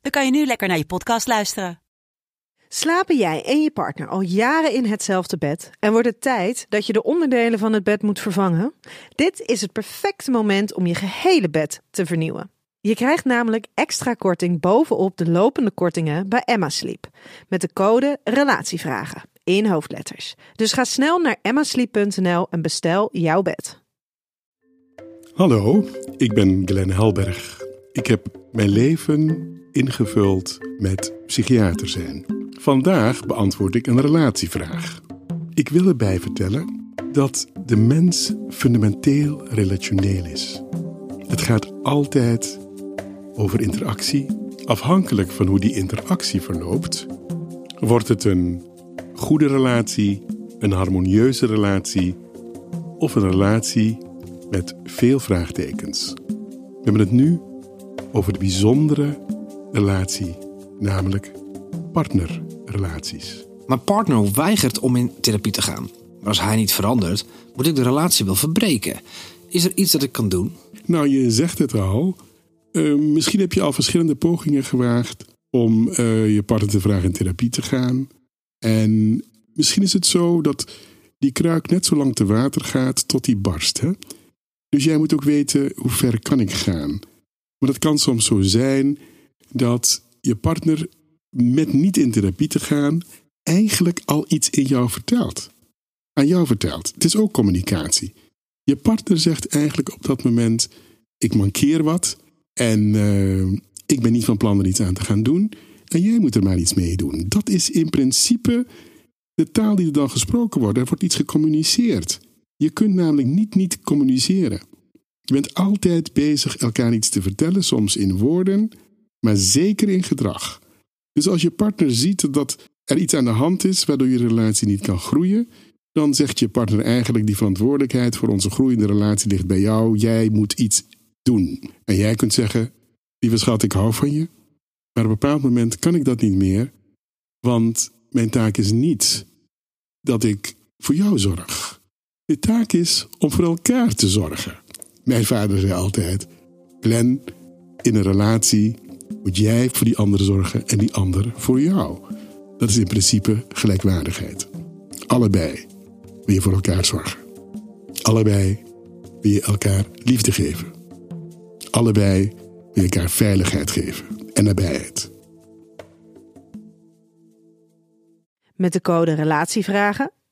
dan kan je nu lekker naar je podcast luisteren. Slapen jij en je partner al jaren in hetzelfde bed en wordt het tijd dat je de onderdelen van het bed moet vervangen? Dit is het perfecte moment om je gehele bed te vernieuwen. Je krijgt namelijk extra korting bovenop de lopende kortingen bij Emma Sleep met de code RELATIEVRAGEN in hoofdletters. Dus ga snel naar emmasleep.nl en bestel jouw bed. Hallo, ik ben Glenn Helberg. Ik heb mijn leven ingevuld met psychiater zijn. Vandaag beantwoord ik een relatievraag. Ik wil erbij vertellen dat de mens fundamenteel relationeel is. Het gaat altijd over interactie. Afhankelijk van hoe die interactie verloopt, wordt het een goede relatie, een harmonieuze relatie of een relatie met veel vraagtekens. We hebben het nu over de bijzondere relatie, namelijk partnerrelaties. Mijn partner weigert om in therapie te gaan. Maar als hij niet verandert, moet ik de relatie wel verbreken. Is er iets dat ik kan doen? Nou, je zegt het al. Uh, misschien heb je al verschillende pogingen gewaagd om uh, je partner te vragen in therapie te gaan. En misschien is het zo dat die kruik net zo lang te water gaat tot die barst. Hè? Dus jij moet ook weten hoe ver kan ik gaan. Maar het kan soms zo zijn dat je partner met niet in therapie te gaan eigenlijk al iets in jou vertelt. Aan jou vertelt. Het is ook communicatie. Je partner zegt eigenlijk op dat moment: ik mankeer wat en uh, ik ben niet van plan er iets aan te gaan doen. En jij moet er maar iets mee doen. Dat is in principe de taal die er dan gesproken wordt. Er wordt iets gecommuniceerd. Je kunt namelijk niet niet communiceren. Je bent altijd bezig elkaar iets te vertellen, soms in woorden, maar zeker in gedrag. Dus als je partner ziet dat er iets aan de hand is waardoor je relatie niet kan groeien, dan zegt je partner eigenlijk die verantwoordelijkheid voor onze groeiende relatie ligt bij jou. Jij moet iets doen. En jij kunt zeggen, lieve schat, ik hou van je. Maar op een bepaald moment kan ik dat niet meer, want mijn taak is niet dat ik voor jou zorg. De taak is om voor elkaar te zorgen. Mijn vader zei altijd: Glenn, in een relatie moet jij voor die ander zorgen en die ander voor jou. Dat is in principe gelijkwaardigheid. Allebei wil je voor elkaar zorgen. Allebei wil je elkaar liefde geven. Allebei wil je elkaar veiligheid geven en nabijheid. Met de code Relatievragen